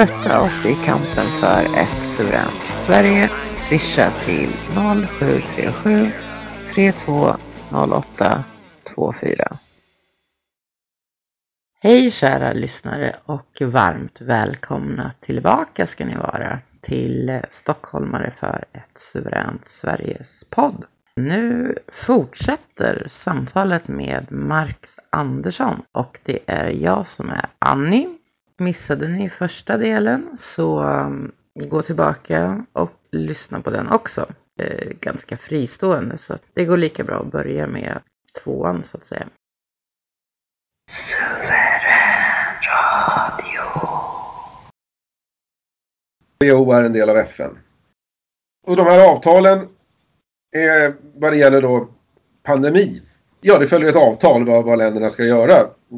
Stötta oss i kampen för ett suveränt Sverige. Swisha till 0737 3208 24. Hej kära lyssnare och varmt välkomna tillbaka ska ni vara till Stockholmare för ett suveränt Sveriges podd. Nu fortsätter samtalet med Marx Andersson och det är jag som är Annie. Missade ni första delen så um, gå tillbaka och lyssna på den också. Ganska fristående så det går lika bra att börja med tvåan så att säga. Suverän radio. WHO är en del av FN. Och de här avtalen är vad det gäller då pandemi. Ja, det följer ett avtal vad, vad länderna ska göra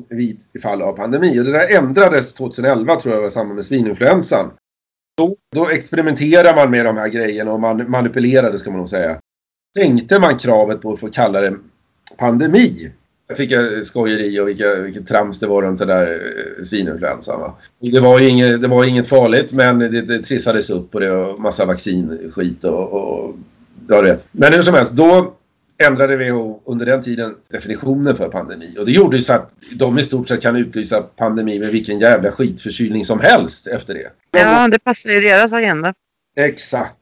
vid i fall av pandemi. Och det där ändrades 2011 tror jag i samband med svininfluensan. Då, då experimenterar man med de här grejerna och man manipulerade ska man nog säga. Sänkte man kravet på att få kalla det pandemi. Jag fick jag skojeri och vilka, vilket trams det var runt den där eh, svininfluensan. Va? Det, var ju inget, det var inget farligt men det, det trissades upp och det var massa vaccinskit och, och ja, du vet. Men hur som helst, då ändrade WHO under den tiden definitionen för pandemi. Och det gjorde ju så att de i stort sett kan utlysa pandemi med vilken jävla skitförkylning som helst efter det. Ja, det passar ju deras agenda. Exakt.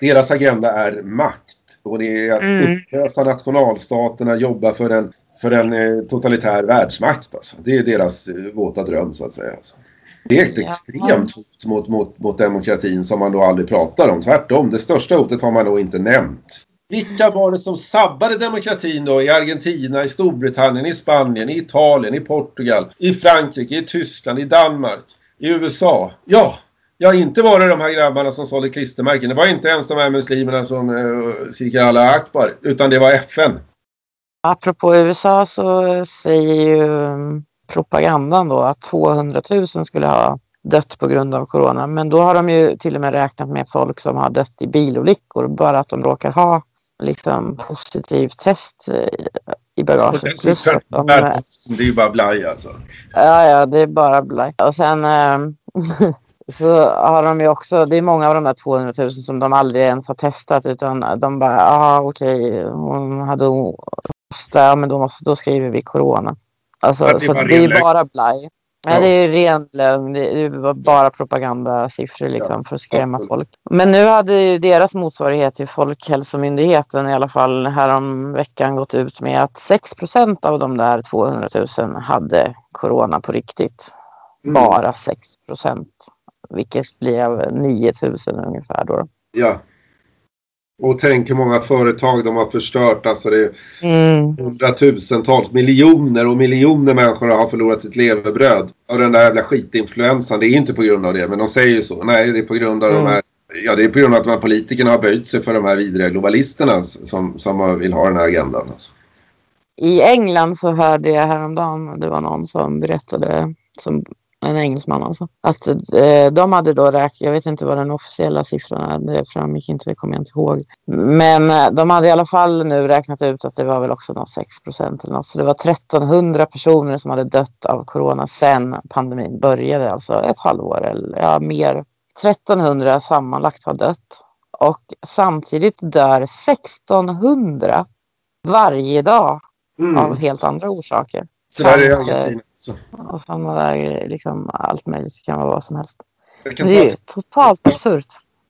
Deras agenda är makt. Och det är att Mm. upplösa nationalstaterna, jobba för en, för en eh, totalitär världsmakt. Alltså. Det är deras eh, våta dröm så att säga. Alltså. Det är ett extremt hot mot, mot, mot demokratin som man då aldrig pratar om. Tvärtom, det största hotet har man då inte nämnt. Vilka var det som sabbade demokratin då i Argentina, i Storbritannien, i Spanien, i Italien, i Portugal, i Frankrike, i Tyskland, i Danmark, i USA? Ja, ja inte var det de här grabbarna som sålde klistermärken. Det var inte ens de här muslimerna som eh, uh, skriker alla akbar, utan det var FN. Apropå USA så eh, säger ju mm, propagandan då att 200 000 skulle ha dött på grund av corona. Men då har de ju till och med räknat med folk som har dött i bilolyckor. Bara att de råkar ha liksom positivt test i Och bagaget. Plus siffran, att de, det är ju bara blaj alltså. Ja, ja, det är bara blaj. Och sen eh, så har de ju också, det är många av de där 200 000 som de aldrig ens har testat utan de bara, ja okej, hon hade hosta, ja men då, måste, då skriver vi corona. Alltså, det så det är lögn. bara blaj. Ja, Ja. det är ren lögn. Det är bara propagandasiffror liksom Ja. för att skrämma Absolut. folk. Men nu hade ju deras motsvarighet till Folkhälsomyndigheten i alla fall härom veckan gått ut med att 6% av de där 200 000 hade corona på riktigt. Mm. bara 6 procent. Vilket blev 9000 ungefär då. Ja. Och tänk hur många företag de har förstört. Alltså det är Mm. hundratusentals, miljoner och miljoner människor har förlorat sitt levebröd av den där jävla skitinfluensan. Det är ju inte på grund av det, men de säger ju så. Nej, det är på grund av Mm. de här Ja, det är på grund av att de här politikerna har böjt sig för de här vidriga globalisterna som, som vill ha den här agendan. Alltså. I England så hörde jag häromdagen, det var någon som berättade, som en engelsman alltså, att eh, de hade då räknat, jag vet inte vad den officiella siffran är, det framgick inte, det kommer jag inte ihåg. Men eh, de hade i alla fall nu räknat ut att det var väl också något 6 procent eller något, så det var 1300 personer som hade dött av corona sedan pandemin började, alltså ett halvår eller ja, mer. 1300 sammanlagt har dött och samtidigt dör 1600 varje dag Mm. av helt andra orsaker. Så där är Argentina. Så. och där grejer, liksom allt möjligt, det kan vara vad som helst. Men det är ju totalt absurt.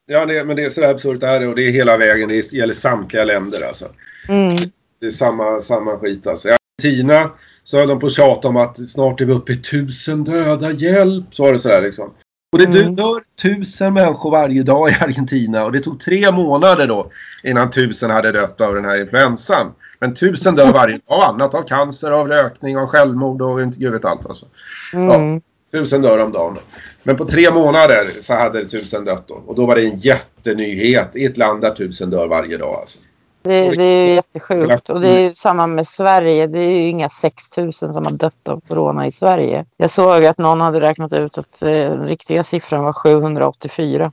ja, det, men det är så absurt är det och det är hela vägen. Det gäller samtliga länder alltså. Mm. Det är samma, samma skit alltså. I Argentina så höll de på att tjata om att snart är vi uppe i tusen döda, hjälp! Så var det sådär liksom. Och det Mm. dör tusen människor varje dag i Argentina och det tog tre månader då innan tusen hade dött av den här influensan. Men tusen dör varje dag av annat, av cancer, av rökning, av självmord och inte gud vet allt alltså. Mm. Tusen dör om dagen. Men på tre månader så hade tusen dött då. Och då var det en jättenyhet i ett land där tusen dör varje dag alltså. Det, det är ju jättesjukt. Och det är ju samma med Sverige. Det är ju inga 6000 som har dött av corona i Sverige. Jag såg att någon hade räknat ut att eh, den riktiga siffran var 784.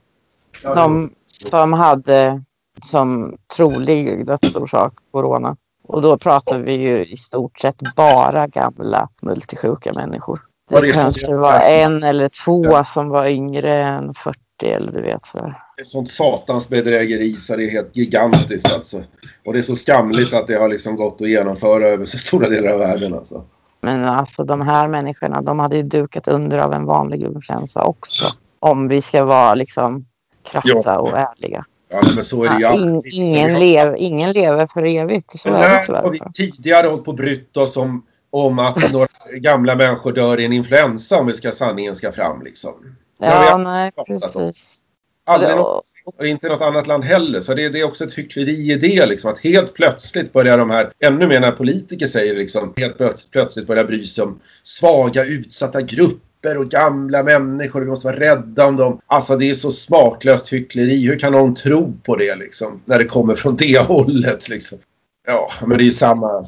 De som hade som trolig dödsorsak corona. Och då pratar vi ju i stort sett bara gamla multisjuka människor. Det kanske var en eller två som var yngre än 40 eller du vet så. Det är sånt satans bedrägeri så det är helt gigantiskt alltså. Och det är så skamligt att det har liksom gått att genomföra över så stora delar av världen alltså. Men alltså de här människorna, de hade ju dukat under av en vanlig influensa också. Om vi ska vara liksom krassa Ja. och ärliga. Ja, men så är det ju Ja, alltid. ingen, lev, ingen lever för evigt. Så Men är det när har vi tyvärr. tidigare hållit på och brytt oss om, om att några gamla människor dör i en influensa om vi ska, sanningen ska fram liksom. Ja, nej precis. Aldrig Ja. någonsin. Och inte något annat land heller. Så det, det är också ett hyckleri i det liksom. Att helt plötsligt börjar de här, ännu mer när politiker säger liksom, helt plöts- plötsligt börjar bry sig om svaga utsatta grupper och gamla människor. Vi måste vara rädda om dem. Alltså det är så smaklöst hyckleri. Hur kan någon tro på det liksom? När det kommer från det hållet liksom. Ja, men det är ju samma.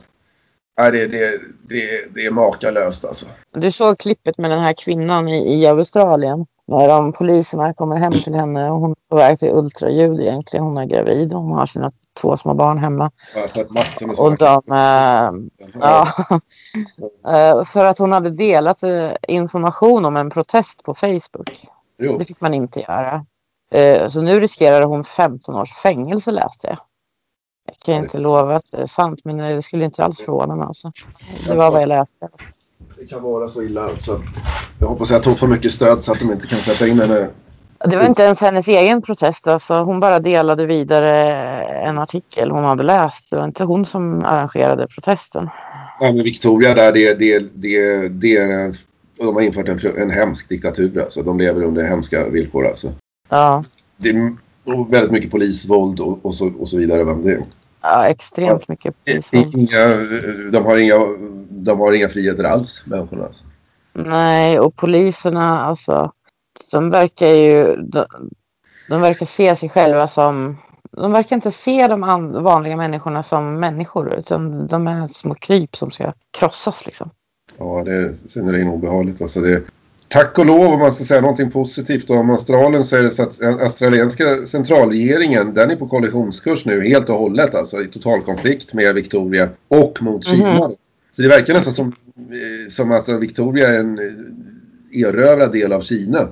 Nej, det, det, det, det är makalöst alltså. Du såg klippet med den här kvinnan i, i Australien. När de poliserna kommer hem till henne och hon är på väg till ultraljud egentligen. Hon är gravid och hon har sina två små barn hemma. Jag har sett massor med Och de, eh, Ja, Eh, för att hon hade delat eh, information om en protest på Facebook. Jo. Det fick man inte göra. Så nu riskerar hon 15 års fängelse läste jag. Jag kan inte lova att det är sant men det skulle inte alls förvåna mig alltså. Det var vad jag läste. Det kan vara så illa alltså. Jag hoppas att hon får mycket stöd så att de inte kan sätta in henne. Det var inte ens hennes egen protest alltså. Hon bara delade vidare en artikel hon hade läst. Det var inte hon som arrangerade protesten. Ja, men Victoria där, det, det, det, det De har infört en, en hemsk diktatur alltså. De lever under hemska villkor alltså. Ja, Det är väldigt mycket polisvåld och, och, så, och så vidare. Det, ja extremt mycket polisvåld. de, har inga, de har inga friheter alls, människorna. Alltså. Nej, och poliserna alltså, de verkar ju, de, de verkar se sig själva som, de verkar inte se de an, vanliga människorna som människor utan de är små kryp som ska krossas liksom. Ja, det är synnerligen obehagligt. Alltså det, tack och lov om man ska säga någonting positivt om Australien så är det så att australienska centralregeringen den är på koalitionskurs nu helt och hållet alltså i totalkonflikt med Victoria och mot Kina. Så det verkar nästan som, eh, som alltså Victoria är en eh, erövrad del av Kina.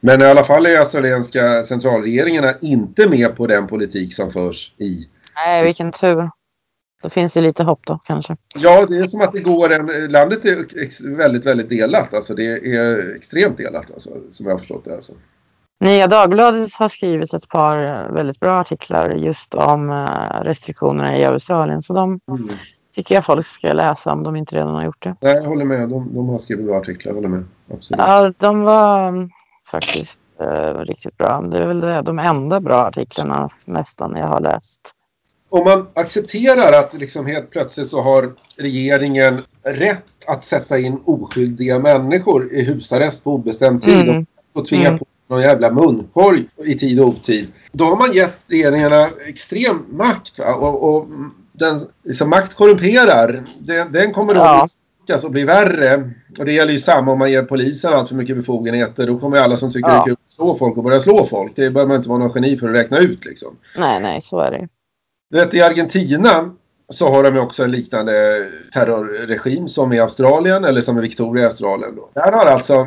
Men i alla fall är australienska centralregeringen inte med på den politik som förs i Nej, vilken tur. Då finns det lite hopp då kanske. Ja, det är som att det går en... Landet är väldigt, väldigt delat. Alltså det är extremt delat, alltså, som jag har förstått det. Alltså. Nya Dagbladet har skrivit ett par väldigt bra artiklar just om eh, restriktionerna i Australien så de Mm. tycker jag folk ska läsa om de inte redan har gjort det. Nej, jag håller med. De, de har skrivit bra artiklar, jag håller med. Absolut. Ja, de var mm, faktiskt eh, riktigt bra. Det är väl det, de enda bra artiklarna nästan jag har läst. Om man accepterar att liksom helt plötsligt så har regeringen rätt att sätta in oskyldiga människor i husarrest på obestämd tid Mm. och tvinga Mm. på någon jävla munkorg i tid och otid. Då har man gett regeringarna extrem makt. Och, och den, liksom, makt korrumperar. Den, den kommer då Ja. misslyckas och bli värre. Och det gäller ju samma om man ger polisen allt för mycket befogenheter. Då kommer alla som tycker Ja. det är kul att slå folk och börja slå folk. Det behöver man inte vara någon geni för att räkna ut liksom. Nej, nej, så är det. Du vet, I Argentina så har de ju också en liknande terrorregim som i Australien eller som i Victoria i Australien. Då. Där har alltså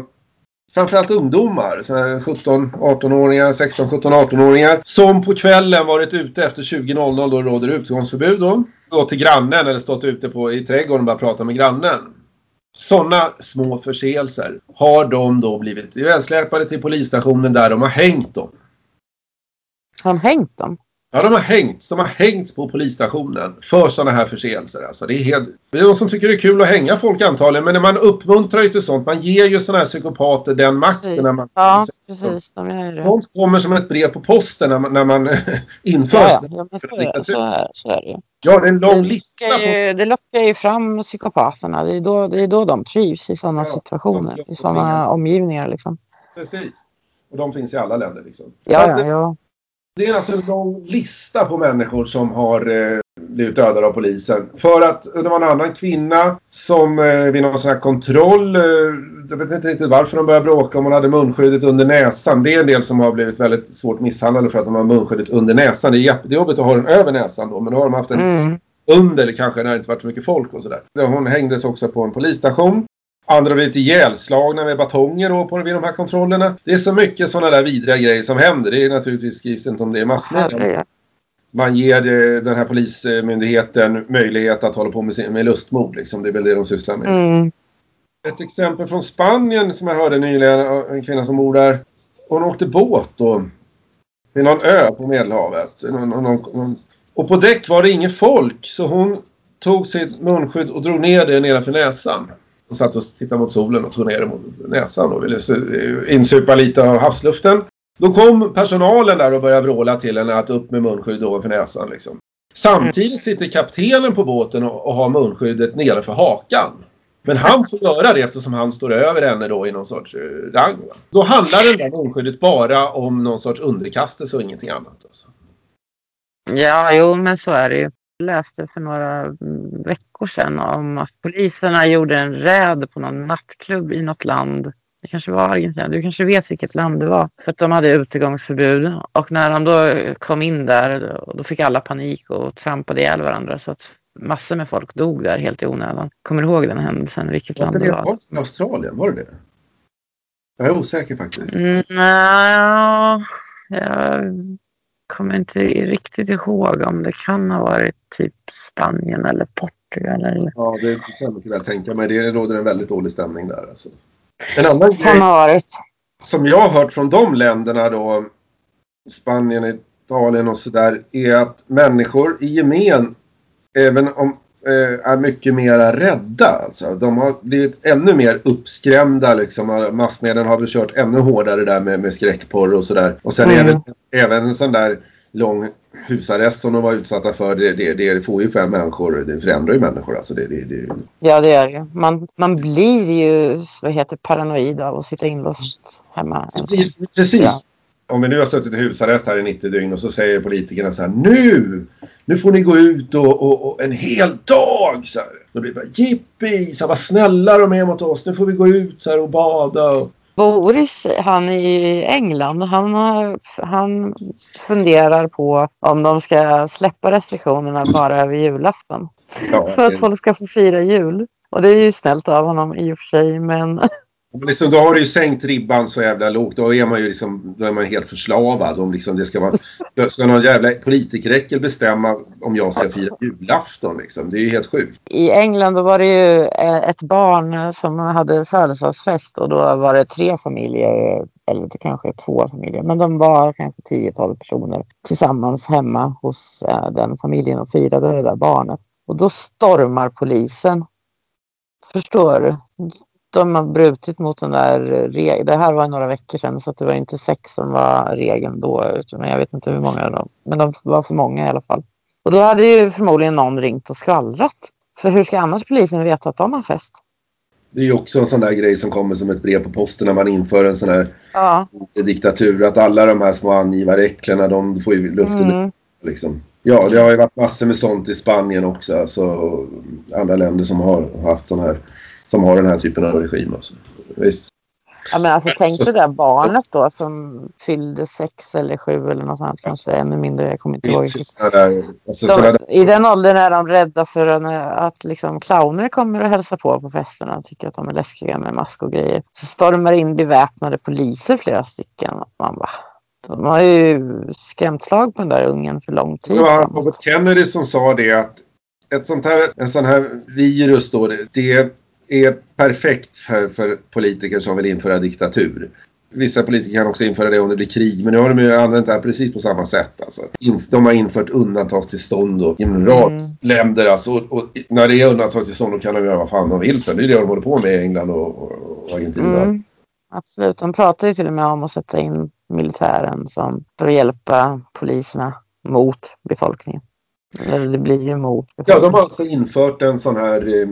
framförallt ungdomar, här 17, 18-åringar, 16, 17, 18-åringar som på kvällen varit ute efter 20.00 då det råder utgångsförbud då. Gått till grannen eller stått ute på, i trädgården och bara pratat med grannen. Sådana små förseelser har de då blivit ivägsläpade till polisstationen där de har hängt dem. Har de hängt dem? Ja, de har hängts. De har hängts på polisstationen för sådana här förseelser. Alltså, det, är helt... det är de som tycker det är kul att hänga folk antagligen, men man uppmuntrar ju till sånt. Man ger ju sådana här psykopater den makten. Precis. När man... Ja, precis. De gör det. Sånt kommer som ett brev på posten när man, när man inför. Ja, Ja, men så, är, så, är, så är det ju. ja, det är en lång Det lista. På... ju, det lockar ju fram psykopaterna. Det är då, det är då de trivs i sådana Ja, situationer, i sådana omgivningar. Liksom. Precis. Och de finns i alla länder. Liksom. Ja, att ja, ja. Det är alltså en lång lista på människor som har eh, blivit dödade av polisen. För att det var en annan kvinna som eh, vid någon sån här kontroll, eh, jag vet inte riktigt varför de började bråka om hon hade munskyddet under näsan. Det är en del som har blivit väldigt svårt misshandlade för att de har munskyddet under näsan. Det är jättejobbigt att ha den över näsan då, men då har de haft den Mm. under kanske när det inte varit så mycket folk och sådär. Hon hängdes också på en polisstation. Andra har blivit ihjälslagna med batonger då på, vid de här kontrollerna. Det är så mycket sådana där vidriga grejer som händer. Det är naturligtvis skrivs inte om det i massmedia. Man ger den här polismyndigheten möjlighet att hålla på med, med lustmord. Liksom. Det är väl det de sysslar med. Mm. Ett exempel från Spanien som jag hörde nyligen. En kvinna som bor där. Hon åkte båt då. Vid någon ö på Medelhavet. Någon, någon, någon, och på däck var det ingen folk. Så hon tog sitt munskydd och drog ner det nedanför näsan. Och satt och tittade mot solen och tog ner mot näsan och ville su- insupa lite av havsluften. Då kom personalen där och började vråla till henne att upp med munskydd ovanför näsan. Liksom. Samtidigt sitter kaptenen på båten och, och har munskyddet nedanför hakan. Men han får göra det eftersom han står över henne då i någon sorts eh, rang. Va? Då handlar det där munskyddet bara om någon sorts underkastelse och ingenting annat. Alltså. Ja, jo, men så är det ju. Läste för några mm, veckor sedan om att poliserna gjorde en räd på någon nattklubb i något land. Det kanske var Argentina, du kanske vet vilket land det var. För att de hade utegångsförbud. Och när de då kom in där, då fick alla panik och trampade ihjäl varandra. Så att massor med folk dog där helt i onödan. Kommer du ihåg den händelsen, vilket Var land det det var? var i Australien? Var det det? Jag är osäker faktiskt. Mm, Nej, jag kommer inte riktigt ihåg om det kan ha varit typ Spanien eller Portugal. Eller... Ja, det kan jag mycket väl tänka mig. Det råder en väldigt dålig stämning där. Alltså. En annan Kan grej ha varit. som jag har hört från de länderna då, Spanien, Italien och sådär, är att människor i gemen, även om är mycket mer rädda. Alltså. De har blivit ännu mer uppskrämda. Liksom. Massmedien har väl kört ännu hårdare där med, med skräckporr och sådär. Och sen Mm. även, även en sån där lång husarrest som de var utsatta för. Det, det, det får ju fem människor. Det förändrar ju människor. Alltså. Det, det, det, Ja, det gör det. Man, man blir ju vad heter, paranoid av att sitta inlåst hemma. ensam. Precis. Om vi nu har suttit i husarrest här i 90 dygn och så säger politikerna så här Nu! Nu får ni gå ut och, och, och en hel dag! Så här. Då blir det bara jippi! Så här, vad snälla de är mot oss. Nu får vi gå ut så här, och bada. Och... Boris, han i England, han, har, han funderar på om de ska släppa restriktionerna bara över julafton. Ja, För att folk ska få fira jul. Och det är ju snällt av honom i och för sig, men liksom, då har du ju sänkt ribban så jävla lågt. Då är man ju liksom, då är man helt förslavad. Om liksom det ska vara, ska någon jävla politikeräckel bestämma om jag ska fira julafton. Liksom. Det är ju helt sjukt. i England då var det ju eh, ett barn som hade födelsedagsfest och då var det tre familjer, eller kanske två familjer, men de var kanske 10-12 personer tillsammans hemma hos eh, den familjen och firade det där barnet. Och då stormar polisen. Förstår du? De har brutit mot den där regeln. Det här var några veckor sedan så det var inte sex som var regeln då. Utan jag vet inte hur många de Men de var för många i alla fall. Och då hade ju förmodligen någon ringt och skvallrat. För hur ska annars polisen veta att de har fest? Det är ju också en sån där grej som kommer som ett brev på posten när man inför en sån här Ja. diktatur. Att alla de här små angivaräcklena de får ju luften Mm. liksom. Ja, det har ju varit massor med sånt i Spanien också. Alltså, andra länder som har haft sån här som har den här typen av regim. Alltså. Visst. Ja, men alltså, tänk det där barnet då som fyllde sex eller sju eller något sånt. Kanske ännu mindre. Jag kommer inte ihåg. Där, alltså, De, där, I den åldern är de rädda för en, att liksom, clowner kommer och hälsa på på festerna och tycker att de är läskiga med mask och grejer. Så stormar in beväpnade poliser flera stycken. Man bara, de har ju skrämt slag på den där ungen för lång tid det var. Robert Kennedy som sa det att ett sånt här, en sån här virus då, det- det är perfekt för, för politiker som vill införa diktatur. Vissa politiker kan också införa det om det blir krig, men nu har de ju använt det här precis på samma sätt. Alltså. De har infört undantagstillstånd och i en rad Mm. länder. Alltså, och, och när det är undantagstillstånd då kan de göra vad fan de vill sen. Det är det de håller på med i England och, och, Argentina. Mm, absolut, de pratar ju till och med om att sätta in militären som, för att hjälpa poliserna mot befolkningen. Eller det blir ju mot Ja, befolkningen. de har alltså infört en sån här...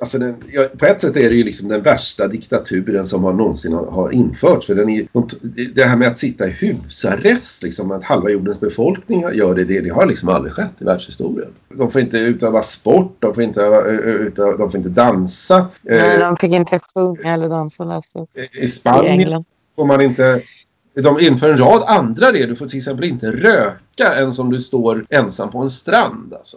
Alltså den, ja, på ett sätt är det ju liksom den värsta diktaturen som har någonsin har, har införts. För den är, de, det här med att sitta i husarrest, liksom, att halva jordens befolkning gör det, det, det har liksom aldrig skett i världshistorien. De får inte utöva sport, de får inte, öva- utöva, de får inte dansa. Nej, Eh, de fick inte sjunga eller dansa jag. I i Spanien England. får man inte... De inför en rad andra regler. Du får till exempel inte röka än som du står ensam på en strand. Alltså.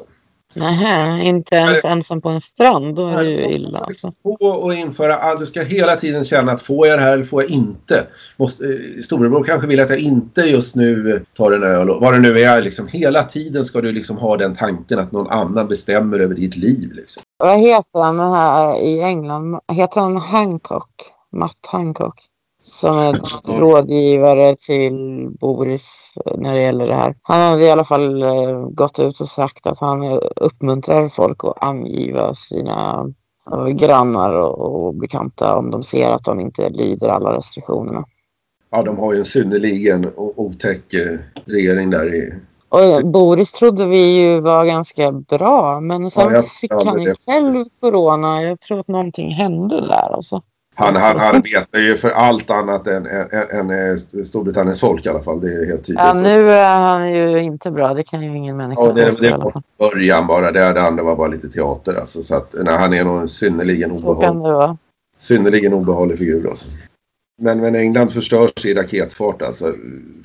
Nähä, inte ens ensam på en strand. Då är det ju illa alltså. På att införa, ah, du ska hela tiden känna att får jag det här eller får jag inte? Måste, eh, storebror kanske vill att jag inte just nu tar en öl och vad det nu är. Liksom, hela tiden ska du liksom ha den tanken att någon annan bestämmer över ditt liv. Liksom. Vad heter han den här i England? Heter han Hancock? Matt Hancock? Som är rådgivare till Boris när det gäller det här. Han hade i alla fall eh, gått ut och sagt att han uppmuntrar folk att angiva sina eh, grannar och, och bekanta om de ser att de inte lyder alla restriktionerna. Ja, de har ju en synnerligen otäck eh, regering där i... Och Boris trodde vi ju var ganska bra men sen Ja, jag- fick ja, han ju själv corona. Jag tror att någonting hände där alltså. Han, han arbetar ju för allt annat än, än, än, än Storbritanniens folk i alla fall. Det är helt tydligt. Ja, nu är han ju inte bra. Det kan ju ingen människa Ja, det, det alla var början bara. Det, det andra var bara lite teater. Alltså, så att, nej, han är nog en synnerligen obehaglig, det synnerligen obehaglig figur. Alltså. Men, men England förstörs i raketfart. Alltså.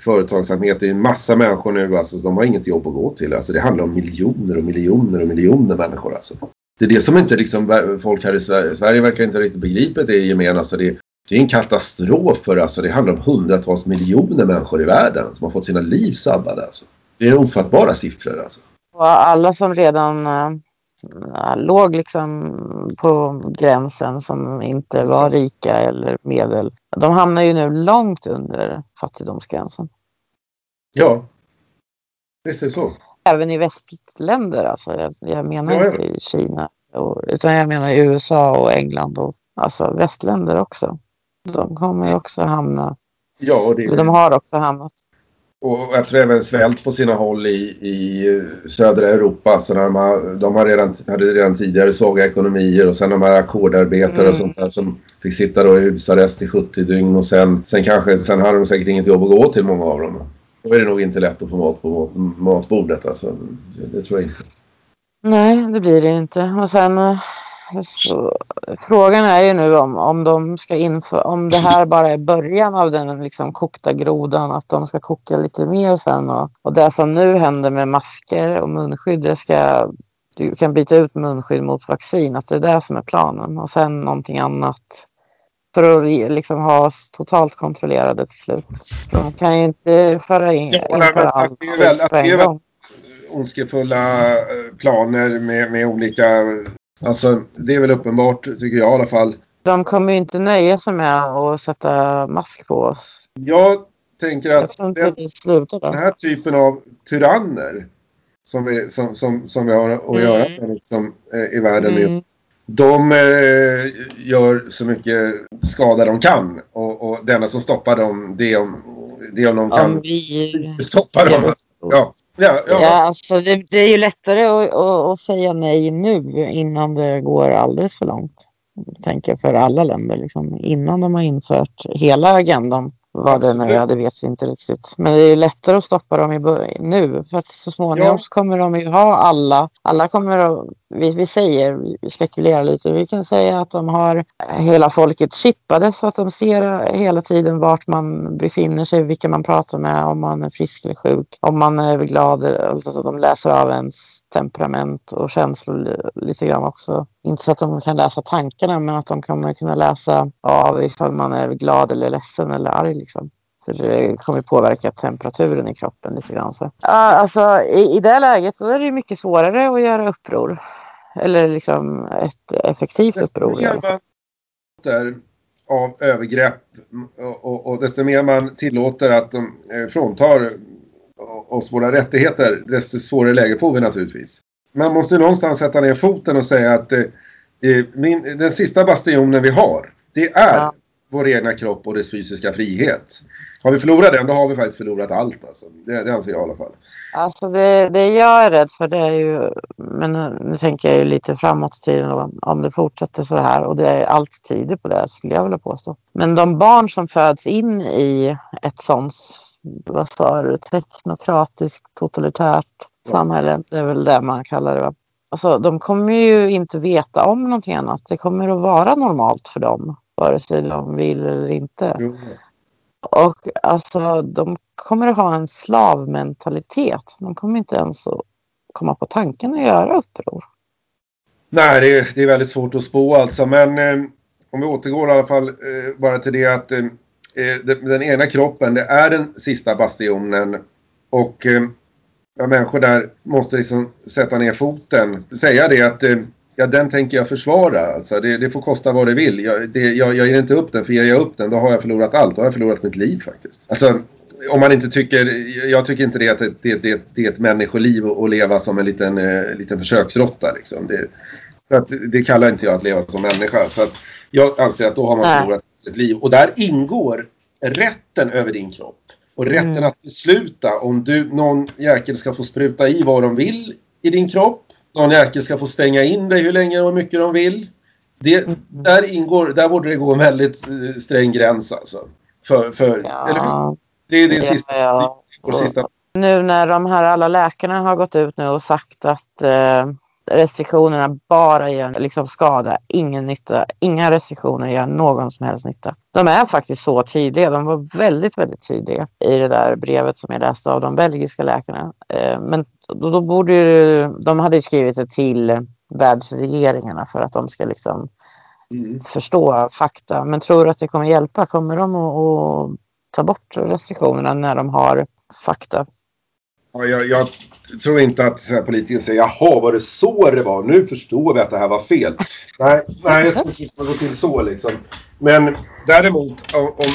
Företagsamhet, det är en massa människor nu. Alltså, de har inget jobb att gå till. Alltså, det handlar om miljoner och miljoner och miljoner människor. Alltså. Det är det som inte liksom, folk här i Sverige, Sverige verkar inte riktigt begripit det gemen. Alltså, det, det är en katastrof för alltså, det handlar om hundratals miljoner människor i världen som har fått sina liv sabbade. Alltså. Det är ofattbara siffror. Alltså. Och alla som redan äh, låg liksom på gränsen som inte var rika eller medel. De hamnar ju nu långt under fattigdomsgränsen. Ja, visst är det så. Även i västländer alltså. Jag, jag menar Ja, inte i Kina. Och, utan jag menar i USA och England och alltså västländer också. De kommer ju också hamna. Ja, och, det, De har också hamnat. och jag tror även svält på sina håll i, i södra Europa. Så de, har, de har redan, hade redan tidigare svaga ekonomier och sen de här ackordarbetare Mm. och sånt där som fick sitta då i husarrest i 70 dygn och sen, sen kanske, sen hade de säkert inget jobb att gå till många av dem. Då är det nog inte lätt att få mat på matbordet alltså. Det, det tror jag inte. Nej, det blir det inte. Och sen eh, så, frågan är ju nu om, om de ska om det här bara är början av den liksom kokta grodan, att de ska koka lite mer sen och, och det som nu händer med masker och munskydd, det ska, du kan byta ut munskydd mot vaccin, att det är det som är planen och sen någonting annat för att liksom ha oss totalt kontrollerade till slut. De kan ju inte föra in, Ja, införa allt det är väl- att på det är en gång. ondskefulla eh, planer med, med olika... Alltså det är väl uppenbart, tycker jag i alla fall. De kommer ju inte nöja sig med att sätta mask på oss. Jag tänker Jag att inte den, den här typen av tyranner som vi, som, som, som vi har att göra Mm. med liksom, eh, i världen Mm. just de eh, gör så mycket skada de kan och, och det enda som stoppar dem det är om, det är om de kan Om vi... stoppa dem. Ja, ja, ja. Ja, alltså det, det är ju lättare att, att, att säga nej nu innan det går alldeles för långt. Jag tänker för alla länder, liksom, innan de har infört hela agendan. Vad det nu är, det vet vi inte riktigt. Men det är lättare att stoppa dem i, nu för att så småningom Ja. så kommer de ju ha alla. Alla kommer att, vi, vi säger, vi spekulerar lite, vi kan säga att de har hela folket chippade så att de ser hela tiden vart man befinner sig, vilka man pratar med, om man är frisk eller sjuk, om man är glad, alltså att de läser av ens temperament och känslor li- lite grann också. Inte så att de kan läsa tankarna men att de kommer kunna läsa av ifall man är glad eller ledsen eller arg liksom. För det kommer påverka temperaturen i kroppen lite grann. Så. Ja, alltså, i, I det läget då är det mycket svårare att göra uppror. Eller liksom ett effektivt Desto uppror. i mer fall. man av övergrepp och, och, och desto mer man tillåter att de eh, fråntar oss våra rättigheter, desto svårare läge får vi naturligtvis. Man måste någonstans sätta ner foten och säga att eh, min, den sista bastionen vi har, det är Ja. vår egna kropp och dess fysiska frihet. Har vi förlorat den, då har vi faktiskt förlorat allt. Alltså. Det, det anser jag i alla fall. Alltså det, det jag är rädd för det är ju, men nu tänker jag ju lite framåt i tiden om det fortsätter så här och det är allt tyder på det skulle jag vilja påstå. Men de barn som föds in i ett sånt, vad sa du, teknokratiskt totalitärt samhälle, det är väl det man kallar det va? Alltså de kommer ju inte veta om någonting annat. Det kommer att vara normalt för dem, vare sig de vill eller inte. Jo. Och alltså de kommer att ha en slavmentalitet. De kommer inte ens att komma på tanken att göra uppror. Nej, det är, det är väldigt svårt att spå alltså. Men eh, om vi återgår i alla fall eh, bara till det att eh, den, den ena kroppen, det är den sista bastionen. Och eh, ja, människor där måste liksom sätta ner foten. Säga det att eh, ja, den tänker jag försvara. Alltså, det, det får kosta vad det vill. Jag, det, jag, jag ger inte upp den, för ger jag upp den då har jag förlorat allt. Då har jag förlorat mitt liv faktiskt. Alltså, om man inte tycker, jag tycker inte det att det, det, det, är ett människoliv att leva som en liten, eh, liten försöksråtta. Liksom. Det, för att, det kallar inte jag att leva som människa. Så att jag anser att då har man förlorat sitt liv. Och där ingår rätten över din kropp. Och rätten Mm. att besluta om du, någon jäkel ska få spruta i vad de vill i din kropp. Någon jäkel ska få stänga in dig hur länge och hur mycket de vill. Det, Mm. där, ingår, där borde det gå en väldigt eh, sträng gräns alltså. För, för, eller hur? Ja, Det är din sista, vår sista Nu när de här alla läkarna har gått ut nu och sagt att eh, restriktionerna bara gör liksom skada, ingen nytta. Inga restriktioner gör någon som helst nytta. De är faktiskt så tydliga. De var väldigt, väldigt tydliga i det där brevet som jag läste av de belgiska läkarna. Eh, men då, då borde ju, de hade skrivit det till världsregeringarna för att de ska liksom Mm. förstå fakta. Men tror du att det kommer hjälpa? Kommer de att, att ta bort restriktionerna när de har fakta? Ja, jag, jag tror inte att så här, politiker säger jaha, var det så det var? Nu förstår vi att det här var fel. Nej, nej jag tror inte det går gå till så liksom. Men däremot, om, om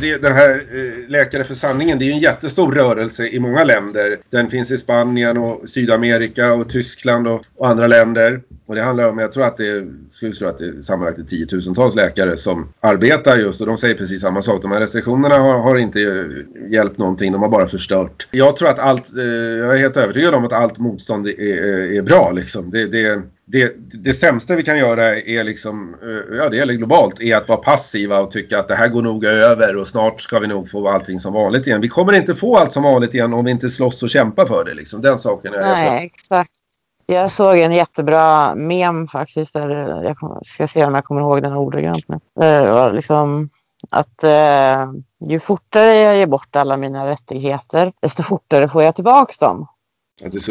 det, den här eh, Läkare för sanningen, det är ju en jättestor rörelse i många länder. Den finns i Spanien och Sydamerika och Tyskland och, och andra länder. Och det handlar om, jag tror att det är, skulle tro att det är sammanlagt tiotusentals läkare som arbetar just och de säger precis samma sak. De här restriktionerna har, har inte hjälpt någonting, de har bara förstört. Jag tror att allt, eh, jag är helt övertygad om att allt motstånd är, är, är bra liksom. Det, det, det, det sämsta vi kan göra är liksom, eh, ja det gäller globalt, är att vara passiva och tycka att det här går nog över och snart ska vi nog få allting som vanligt igen. Vi kommer inte få allt som vanligt igen om vi inte slåss och kämpar för det liksom. Den saken är jag Nej, exakt. Jag såg en jättebra mem faktiskt. Där jag ska se om jag kommer ihåg den ordagrant nu. Var liksom att eh, ju fortare jag ger bort alla mina rättigheter, desto fortare får jag tillbaka dem.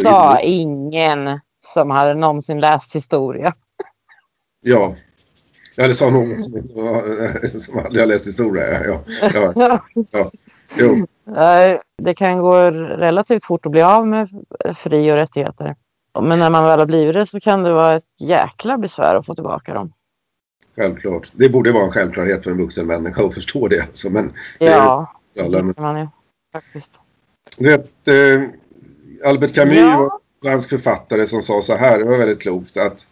Sa ingen som hade någonsin läst historia. Ja. Det sa någon som, inte var, som aldrig har läst historia. Ja, ja, ja, ja. Jo. Eh, Det kan gå relativt fort att bli av med fri och rättigheter. Men när man väl har blivit det så kan det vara ett jäkla besvär att få tillbaka dem. Självklart. Det borde vara en självklarhet för en vuxen människa att förstå det. Alltså, men är Ja, det tycker man ju faktiskt. du vet, eh, Albert Camus Ja. Fransk författare som sa så här, det var väldigt klokt, att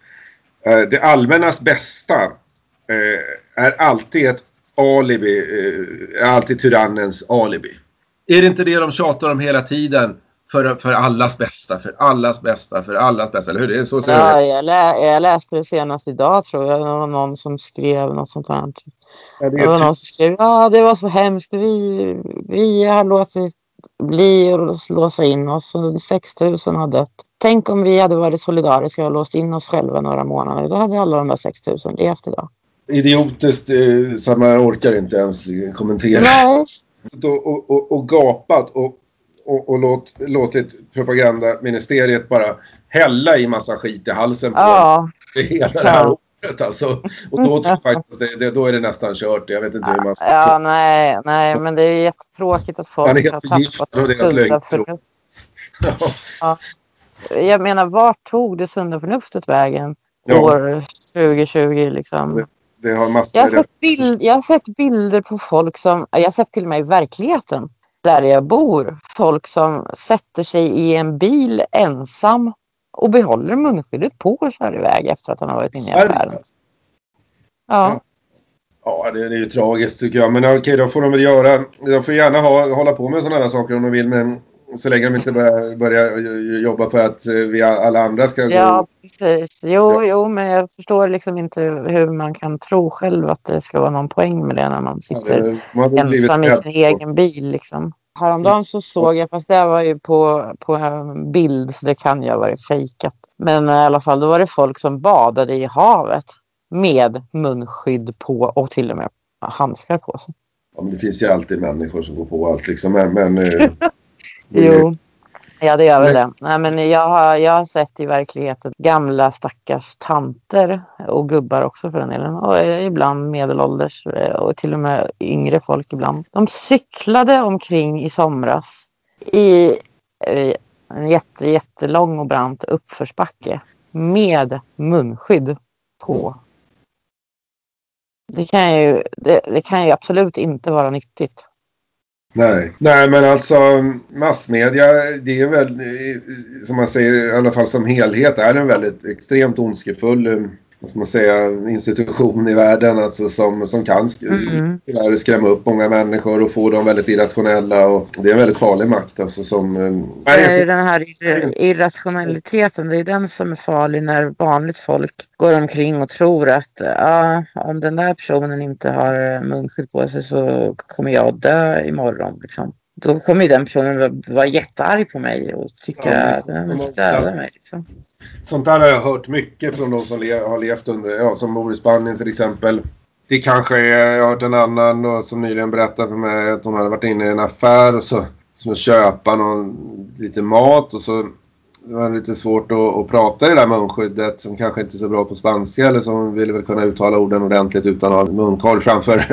eh, det allmännas bästa eh, är alltid ett alibi, eh, är alltid tyrannens alibi. Är det inte det de tjatar om hela tiden? För, för allas bästa, för allas bästa, för allas bästa, eller hur? Det är så ser Ja, jag, lä jag läste det senast idag tror jag. Det var någon som skrev något sånt här. Ja, det Det var någon som skrev ja det var så hemskt. Vi, vi har låtit bli att låsa in oss. och 6 000 har dött. Tänk om vi hade varit solidariska och låst in oss själva några månader. Då hade alla de där 6 000 levt idag. idiotiskt eh, så man orkar inte ens kommentera. Nej. Och, och, och, och gapat och, och, och låt, låtit propagandaministeriet bara hälla i massa skit i halsen på Ja. hela det här. Året alltså. Och då tror jag faktiskt det, det, då är det nästan kört. Jag vet inte hur man ska... Ja, nej, nej, men det är jättetråkigt att folk har tappat av deras sunda förnuft. Jag menar, vart tog det sunda förnuftet vägen Ja. år 2020 liksom? Det har massor Jag har, sett bild, jag har sett bilder på folk som, jag har sett till och med i verkligheten där jag bor, folk som sätter sig i en bil ensam och behåller munskyddet på och kör iväg efter att han har varit inne i affären. Ja. Ja, det, det är ju tragiskt tycker jag. Men okej, då får de väl göra... De får gärna ha, hålla på med sådana här saker om de vill. Men så länge de inte börjar, börjar jobba för att eh, vi alla andra ska gå... Ja, precis. Jo, Ja. jo, men jag förstår liksom inte hur man kan tro själv att det ska vara någon poäng med det när man Ja, sitter det- väl blivit ensam i sin egen bil. Liksom. Häromdagen så såg jag, fast det var ju på, på en bild så det kan ju ha varit fejkat. Men i alla fall, då var det folk som badade i havet med munskydd på och till och med handskar på sig. Ja, men det finns ju alltid människor som går på allt liksom. Men... men eh, Jo. Ja, det gör väl det. Nej, men jag, har, jag har sett i verkligheten gamla stackars tanter och gubbar också för den delen. Och eh, ibland medelålders eh, och till och med yngre folk ibland. De cyklade omkring i somras i eh, en jätte, jättelång och brant uppförsbacke med munskydd på. Det kan ju, det, det kan ju absolut inte vara nyttigt. Nej. Nej, men alltså massmedia, det är väl, som man säger, i alla fall som helhet, är en väldigt extremt ondskefull vad ska man säga, institution i världen alltså som, som kan Mm. skrämma upp många människor och få dem väldigt irrationella och det är en väldigt farlig makt alltså som... eh, Det är ju den här ir- irrationaliteten, det är den som är farlig när vanligt folk går omkring och tror att ja, om den där personen inte har munskydd på sig så kommer jag dö imorgon. Liksom. Då kommer ju den personen vara, jättearg på mig och tycka Ja, att den vill döda mig. Liksom. Sånt där har jag hört mycket från de som le- har levt under, ja som bor i Spanien till exempel. Det kanske är, jag har hört en annan då, som nyligen berättade för mig att hon hade varit inne i en affär och så, så köpa någon, lite mat och så var det lite svårt att, att prata i det där munskyddet som kanske inte är så bra på spanska eller som ville väl kunna uttala orden ordentligt utan att ha munkorg framför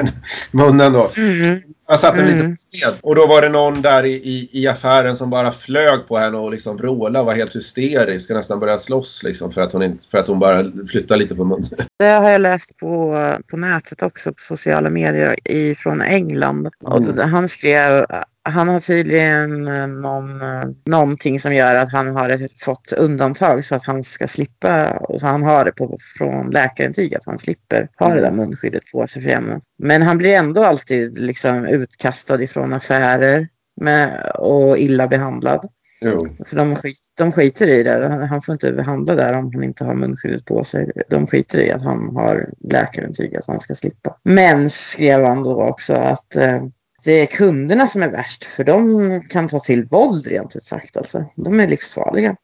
munnen då. Mm. Jag satte Mm. lite på sned. Och då var det någon där i, i, i affären som bara flög på henne och liksom vrålade och var helt hysterisk och nästan började slåss liksom för att hon, inte, för att hon bara flyttade lite på munnen. Det har jag läst på, på nätet också, på sociala medier i, från England. Och Mm. han skrev, han har tydligen eh, någon, eh, någonting som gör att han har fått undantag så att han ska slippa, och så han har det på, från läkarintyg att han slipper ha det där munskyddet på sig för jämna. Men han blir ändå alltid liksom utkastad ifrån affärer med, och illa behandlad. Jo. För de, skit, de skiter i det. Han, han får inte handla där om han inte har munskyddet på sig. De skiter i att han har läkarintyg att han ska slippa. Men skrev han då också att eh, det är kunderna som är värst för de kan ta till våld rent ut sagt. Alltså. De är livsfarliga.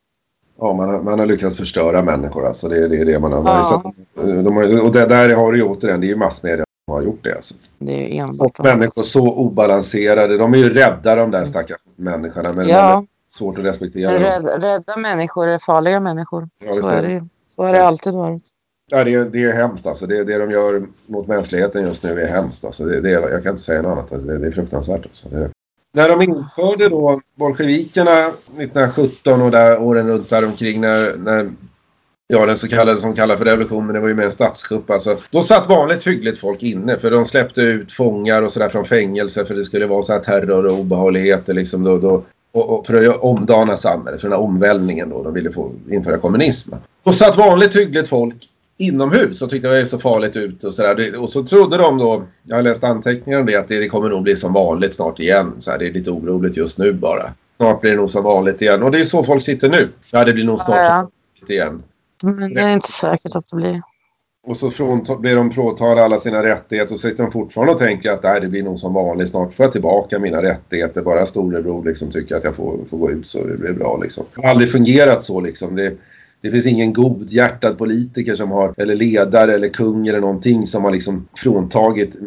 Ja, man har, man har lyckats förstöra människor alltså. Det, är- det är det man har. Ja. sett, de har, och det där har du ju återigen, det är ju massmedia som har gjort det alltså. Det är enbart Och människor så obalanserade. De är ju rädda de där stackars människorna. Men Ja. svårt att respektera. Rädda, rädda människor är farliga människor. Ja, Så är det ju. Så har det alltid varit. Ja, det, är, det är hemskt alltså. Det, det de gör mot mänskligheten just nu är hemskt. Alltså. Det, det, jag kan inte säga något annat. Alltså. Det, det är fruktansvärt. Alltså. Det, när de införde då bolsjevikerna 1917 och där, åren runt där omkring när, när Ja, den så kallade som kallas för revolutionen, det var ju mer en statskupp alltså. Då satt vanligt hyggligt folk inne för de släppte ut fångar och sådär från fängelse för det skulle vara så här terror och obehagligheter liksom. Då, då, och, och för att omdana samhället, för den här omvälvningen då. De ville få införa kommunism. Då satt vanligt hyggligt folk inomhus och tyckte det var så farligt ut och sådär. Och så trodde de då, jag har läst anteckningar om det, att det kommer nog bli som vanligt snart igen. Så här, det är lite oroligt just nu bara. Snart blir det nog som vanligt igen. Och det är så folk sitter nu. Ja, det blir nog snart Ja, ja. som vanligt igen. Men det är inte säkert att det blir. Och så blir de fråntagna alla sina rättigheter och så sitter de fortfarande och tänker att nej, det blir nog som vanligt. Snart får jag tillbaka mina rättigheter. Bara storebror liksom tycker att jag får, får gå ut så det blir bra liksom. Det har aldrig fungerat så liksom. Det, det finns ingen godhjärtad politiker som har, eller ledare eller kung eller någonting som har liksom fråntagit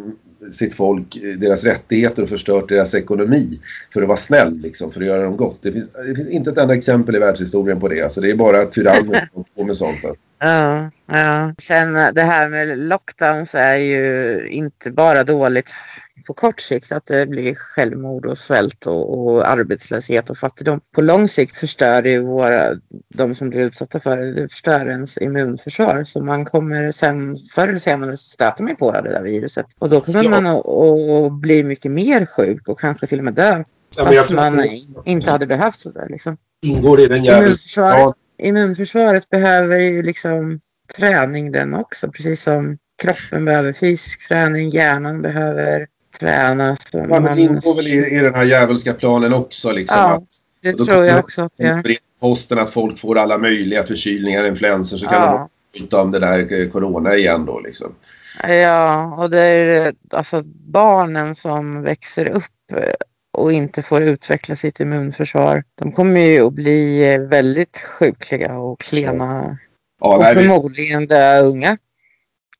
sitt folk eh, deras rättigheter och förstört deras ekonomi för att vara snäll liksom, för att göra dem gott. Det finns, det finns inte ett enda exempel i världshistorien på det. Alltså, det är bara tyranner som går på med sånt. Ja, ja. Sen det här med lockdowns är ju inte bara dåligt på kort sikt att det blir självmord och svält och, och arbetslöshet och fattigdom. På lång sikt förstör det våra, de som blir utsatta för det, det förstör ens immunförsvar. Så man kommer sen förr eller senare stöta mig på det där viruset. Och då kommer Ja. man att, bli mycket mer sjuk och kanske till och med dö. Ja, Fast man att inte hade behövt sådär liksom. det ingår i den jävla... Immunförsvaret, immunförsvaret behöver ju liksom träning den också. Precis som kroppen behöver fysisk träning, hjärnan behöver tränas. och Ja, man- det ingår väl i, i den här djävulska planen också liksom. Ja, att, det tror jag också att det är. posten att folk får alla möjliga förkylningar, influensor så kan Ja. de byta om det där eh, corona igen då liksom. Ja, och det är alltså barnen som växer upp eh, och inte får utveckla sitt immunförsvar. De kommer ju att bli eh, väldigt sjukliga och klena Ja, och förmodligen dö unga.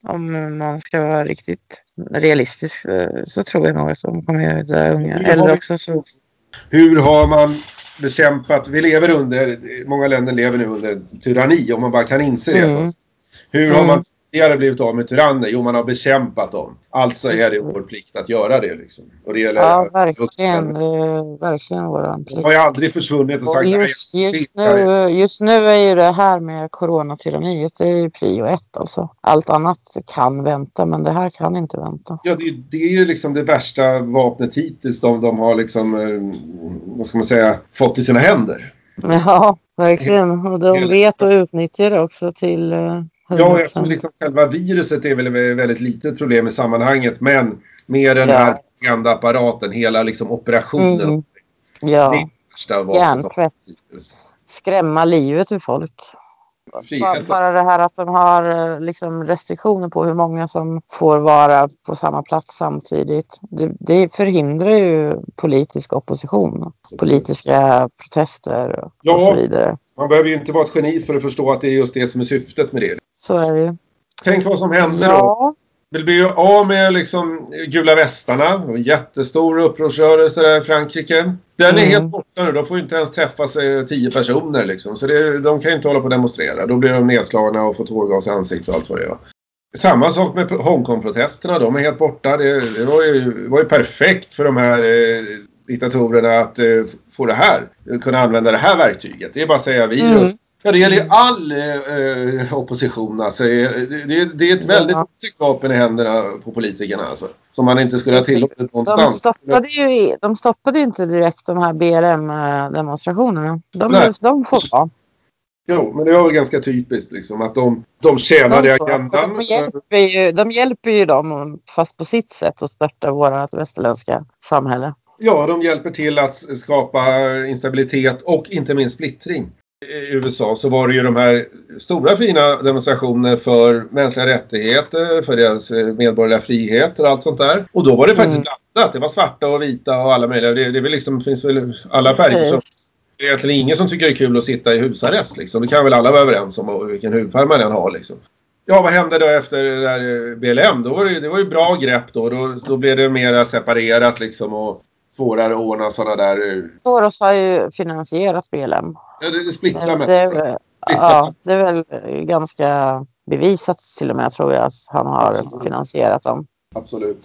Om man ska vara riktigt realistisk eh, så tror jag nog att de kommer att dö unga. Eller också så... Hur har man bekämpat, vi lever under, många länder lever nu under tyranni om man bara kan inse det. Mm. Hur har Mm. man tidigare blivit av med tyranner? Jo, man har bekämpat dem. Alltså är det vår plikt att göra det liksom. Och det gäller, Ja, verkligen. Det är verkligen De plikt. har ju aldrig försvunnit och Och sagt just, nej, just, nu, just nu är ju det här med coronatyranniet, det är ju prio ett alltså. Allt annat kan vänta, men det här kan inte vänta. Ja, det, är- det är ju liksom det värsta vapnet hittills de, de har liksom, eh, vad ska man säga, fått i sina händer. Ja, verkligen. Och de vet att utnyttja det också till eh, Ja, 100%. eftersom liksom själva viruset är väl ett väldigt litet problem i sammanhanget, men med den Ja. här propagandaapparaten, hela liksom operationen. Mm. Är Ja, det har hjärntvätt. skrämma livet ur folk. Bara, bara det här att de har eh, liksom restriktioner på hur många som får vara på samma plats samtidigt. Det, det förhindrar ju politisk opposition, politiska protester och Ja. så vidare. Man behöver ju inte vara ett geni för att förstå att det är just det som är syftet med det. Så är det. Tänk vad som händer då. Ja, Vi blir ju av med liksom gula västarna. Jättestor upprorsrörelse där i Frankrike. Den är Mm. helt borta nu. De får ju inte ens träffas eh, tio personer liksom. Så det, de kan ju inte hålla på och demonstrera. Då blir de nedslagna och får tårgas i ansiktet och allt vad det är. Samma sak med Hongkong-protesterna. De är helt borta. Det, det var, ju, var ju perfekt för de här eh, diktatorerna att eh, få det här. Kunna använda det här verktyget. Det är bara att säga virus. Mm. Ja, det gäller ju all eh, opposition. Alltså. Det, det, det är ett väldigt Ja. otäckt vapen i händerna på politikerna. Alltså, som man inte skulle ha tillåtit de någonstans. stoppade ju de stoppade ju inte direkt de här BLM-demonstrationerna. De, Nej. de får vara. Jo, men det var väl ganska typiskt liksom, att de, de tjänade De, får- agendan. de, hjälper ju, de hjälper ju dem, fast på sitt sätt, att störta vårt västerländska samhälle. Ja, de hjälper till att skapa instabilitet och inte minst splittring. I USA så var det ju de här stora fina demonstrationer för mänskliga rättigheter, för deras eh, medborgerliga friheter och allt sånt där. Och då var det faktiskt Mm. blandat. Det var svarta och vita och alla möjliga. Det, det väl liksom, finns väl alla färger. Precis. det är egentligen ingen som tycker det är kul att sitta i husarrest. Liksom. Det kan väl alla vara överens om vilken hudfärg man än har. Liksom. Ja, vad hände då efter det där eh, BLM? Då var det, det var ju bra grepp då. Då, då blev det mer separerat liksom och svårare att ordna sådana där... eh, Soros har ju finansierat BLM. Ja, det, det splittrar väl- ja, det är väl ganska bevisat till och med tror jag att han har finansierat dem. Absolut.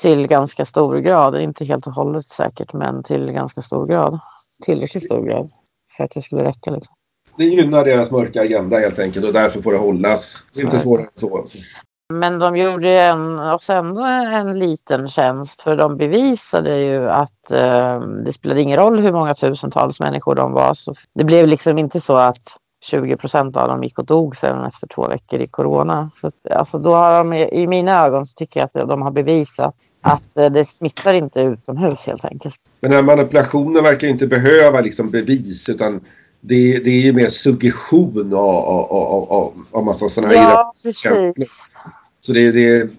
Till ganska stor grad, inte helt och hållet säkert men till ganska stor grad. Tillräckligt stor grad för att det skulle räcka. Liksom. Det gynnar deras mörka agenda helt enkelt och därför får det hållas. Det är inte svårare än så. Men de gjorde en, oss ändå en liten tjänst för de bevisade ju att eh, det spelade ingen roll hur många tusentals människor de var. Så det blev liksom inte så att 20 procent av dem gick och dog sen efter två veckor i corona. Så, alltså då har de, I mina ögon så tycker jag att de har bevisat att eh, det smittar inte utomhus helt enkelt. Men den här manipulationen verkar inte behöva liksom bevis utan det, det är ju mer suggestion av, av, av, av, av massa sådana här Ja, precis. Så det, det,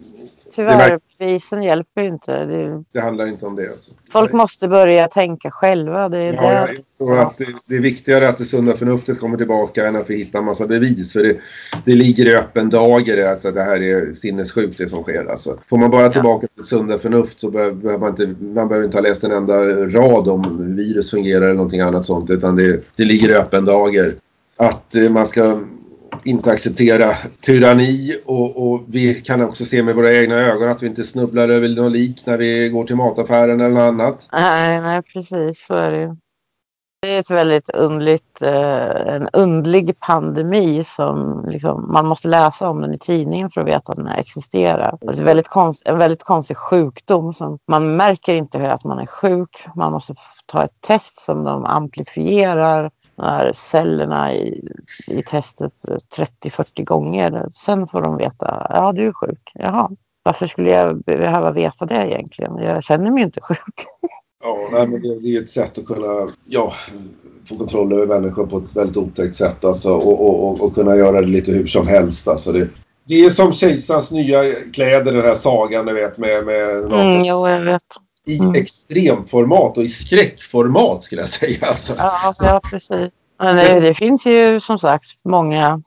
Tyvärr, bevisen hjälper ju inte. Det, det handlar inte om det. Alltså. folk måste börja tänka själva. Det är Ja, det. jag tror att det, det är viktigare att det sunda förnuftet kommer tillbaka än att vi hittar en massa bevis. För det, det ligger i öppen dager att det här är sinnessjukt det som sker. Alltså. Får man bara tillbaka till sunda förnuft så behöver man inte, man behöver inte ha läst en enda rad om virus fungerar eller någonting annat sånt. Utan det, det ligger i öppen dager. Att eh, man ska inte acceptera tyranni och, och vi kan också se med våra egna ögon att vi inte snubblar över något lik när vi går till mataffären eller något annat. Nej, nej, precis så är det ju. Det är ett väldigt undligt, eh, en undlig pandemi som liksom, man måste läsa om den i tidningen för att veta att den existerar. Det är ett väldigt konst, en väldigt konstig sjukdom som man märker inte att man är sjuk. Man måste ta ett test som de amplifierar här cellerna i, i testet 30-40 gånger. Sen får de veta, ja du är sjuk. Jaha, varför skulle jag behöva veta det egentligen? Jag känner mig inte sjuk. Ja, nej, men det, det är ett sätt att kunna ja, få kontroll över människor på ett väldigt otäckt sätt alltså, och, och, och, och kunna göra det lite hur som helst. Alltså, det, det är som kejsarens nya kläder, den här sagan du vet med, med Mm, jo, jag vet. I mm. extremformat och i skräckformat skulle jag säga. Alltså. Ja, ja precis. Men det, det finns ju som sagt många,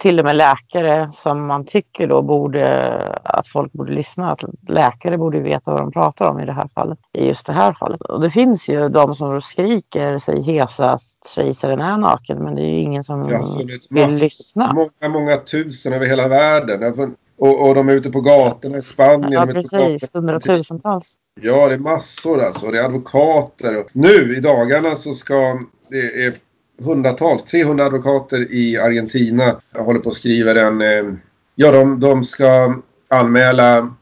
till och med läkare som man tycker då borde, att folk borde lyssna. Att läkare borde veta vad de pratar om i det här fallet. I just det här fallet. Och det finns ju de som skriker sig hesa att kejsaren är naken men det är ju ingen som funnits vill massor, lyssna. många, många tusen över hela världen. Och, och de är ute på gatorna i Spanien. Ja precis, hundratusentals. Ja, det är massor alltså. Det är advokater. Nu i dagarna så ska det är hundratals, 300 advokater i Argentina. Håller på att skriva en... Eh, ja, de, de ska anmäla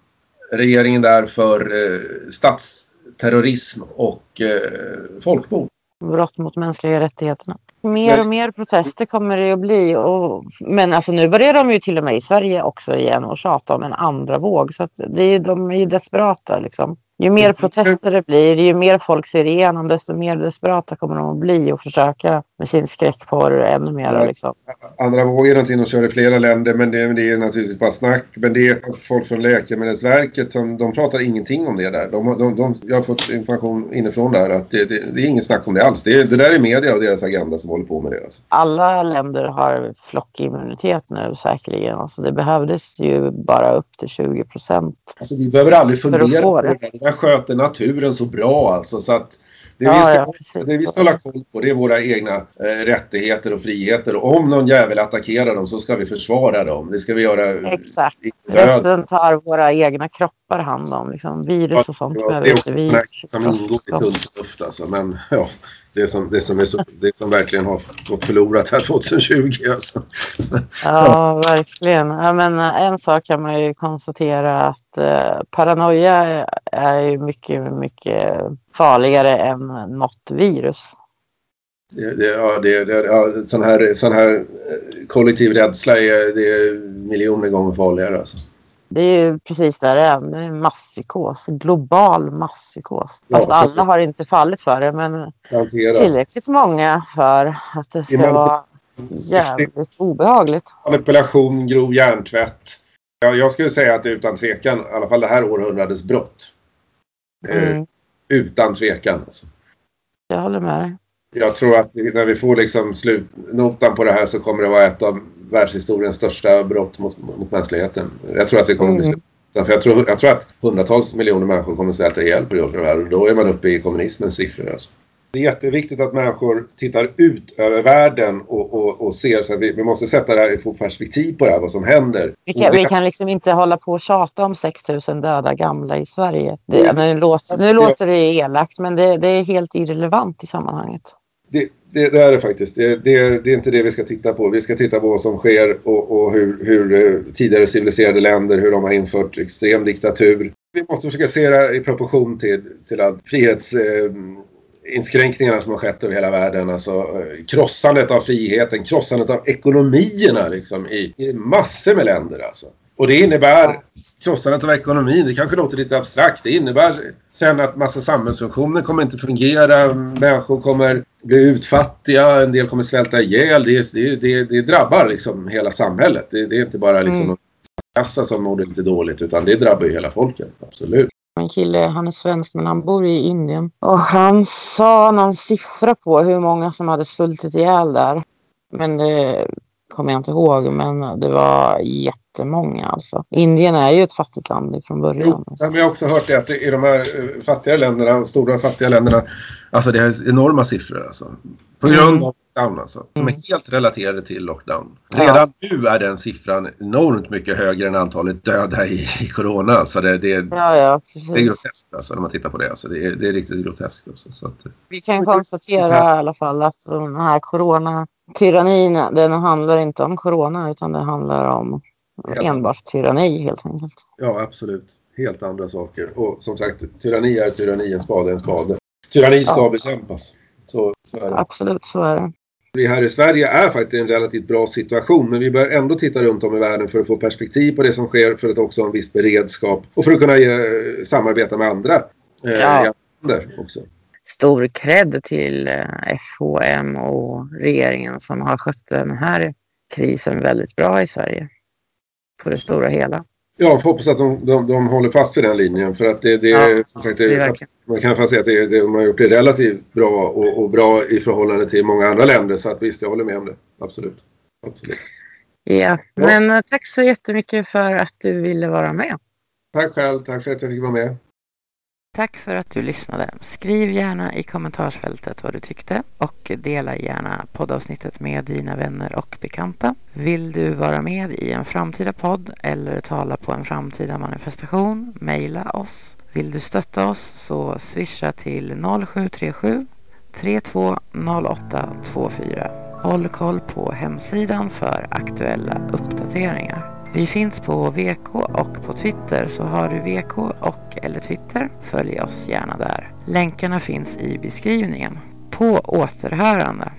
regeringen där för eh, statsterrorism och eh, folkmord. brott mot mänskliga rättigheterna. Mer och mer protester kommer det att bli. Och, men alltså nu börjar de ju till och med i Sverige också igen och tjata om en andra våg. Så att det är, de är ju desperata liksom. Ju mer protester det blir, ju mer folk ser igenom, desto mer desperata kommer de att bli och försöka med sin skräckporr ännu mer. Liksom. Andra vågen är någonting de i flera länder men det, det är naturligtvis bara snack. Men det är folk från Läkemedelsverket som de pratar ingenting om det där. De, de, de, jag har fått information inifrån där att det, det, det är inget snack om det alls. Det, där är media och deras agenda som håller på med det. Alltså. Alla länder har flockimmunitet nu säkerligen. Alltså det behövdes ju bara upp till 20 procent. Alltså, vi behöver aldrig fundera på det. Där. Sköter naturen så bra alltså. Så att det, Ja, vi ska, ja, precis. det vi ska hålla koll på det är våra egna eh, rättigheter och friheter. Och om någon jävel attackerar dem så ska vi försvara dem. Det ska vi göra Exakt. Resten tar våra egna kroppar hand om. Liksom, virus och sånt Ja, behöver det är inte också vi sådana som ingår i sunt alltså. Men ja, det som, det som, är så, det som verkligen har gått förlorat här 2020 alltså. Ja, verkligen. Ja, men eh, en sak kan man ju konstatera att eh, paranoia är ju mycket, mycket farligare än något virus. Det, det, ja, det, det, ja, sån, här, sån här eh, kollektiv rädsla är, det är miljoner gånger farligare alltså. Det är ju precis där det är. Det är masspsykos. Global masspsykos. Ja, Fast så- alla har inte fallit för det, men tillräckligt många för att det ska Ja, vara jävligt obehagligt. Manipulation, grov hjärntvätt. Ja, jag skulle säga att det utan tvekan, i alla fall det här århundradets brott. Eh, Mm, Utan tvekan. Alltså. jag håller med dig. Jag tror att när vi får liksom slutnotan på det här så kommer det vara ett av världshistoriens största brott mot, mot mänskligheten. Jag tror att det kommer bli Mm. slutet. För jag tror, jag tror att hundratals miljoner människor kommer svälta ihjäl på grund av det här och då är man uppe i kommunismens siffror. Alltså. Det är jätteviktigt att människor tittar ut över världen och, och, och ser så att vi, vi måste sätta det här i få perspektiv på det här, vad som händer. Vi kan, vi kan liksom inte hålla på och tjata om 6 000 döda gamla i Sverige. Det, Mm. nu, låter, nu låter det elakt men det, det är helt irrelevant i sammanhanget. Det, det, det är det faktiskt. Det, det, det är inte det vi ska titta på. Vi ska titta på vad som sker och, och hur, hur eh, tidigare civiliserade länder, hur de har infört extrem diktatur. Vi måste försöka se det i proportion till, till allt frihetsinskränkningarna eh, som har skett över hela världen. Alltså eh, krossandet av friheten, krossandet av ekonomierna liksom, i, i massor med länder. Alltså. Och det innebär krossandet av ekonomin, det kanske låter lite abstrakt. Det innebär sen att massa samhällsfunktioner kommer inte fungera, människor kommer bli utfattiga, en del kommer svälta ihjäl. Det, det, det, det drabbar liksom hela samhället. Det, det är inte bara liksom mm. kassa som mår lite dåligt utan det drabbar ju hela folket, absolut. En kille, han är svensk men han bor i Indien. Och han sa någon siffra på hur många som hade svultit ihjäl där. Men det kommer jag inte ihåg, men det var jättemånga alltså. Indien är ju ett fattigt land från början. Jo, men jag har också hört det att i de här eh, fattiga länderna, stora fattiga länderna, alltså det är enorma siffror alltså. På grund mm. av lockdown alltså. Som är mm. helt relaterade till lockdown. Redan ja. nu är den siffran enormt mycket högre än antalet döda i, i corona. Så det, det, ja, ja, det är groteskt alltså när man tittar på det. Alltså. Det, är, det är riktigt groteskt. Alltså. Så att, Vi kan konstatera i alla fall att den här corona tyrannin, den handlar inte om corona utan det handlar om helt enbart tyranni helt enkelt. Ja, absolut. Helt andra saker. Och som sagt, tyranni är tyranni, en spade är en spade. Tyranni ska ja. bekämpas. Så, så är det. Absolut, så är det. Vi här i Sverige är faktiskt i en relativt bra situation men vi bör ändå titta runt om i världen för att få perspektiv på det som sker för att också ha en viss beredskap och för att kunna ge, samarbeta med andra eh, ja. länder också stor cred till eh, FHM och regeringen som har skött den här krisen väldigt bra i Sverige. På det stora hela. Ja, jag hoppas att de, de, de håller fast vid den linjen för att det, det, ja, sagt, det, det man kan säga att det, det, de har gjort det relativt bra och, och, bra i förhållande till många andra länder så att visst, jag håller med om det. Absolut. Absolut. Ja, ja, men eh, tack så jättemycket för att du ville vara med. Tack själv, tack för att jag fick vara med. Tack för att du lyssnade. Skriv gärna i kommentarsfältet vad du tyckte och dela gärna poddavsnittet med dina vänner och bekanta. Vill du vara med i en framtida podd eller tala på en framtida manifestation? Mejla oss. Vill du stötta oss så swisha till 0737 320824. Håll koll på hemsidan för aktuella uppdateringar. Vi finns på VK och på Twitter så har du VK och eller Twitter, följ oss gärna där. Länkarna finns i beskrivningen. På återhörande!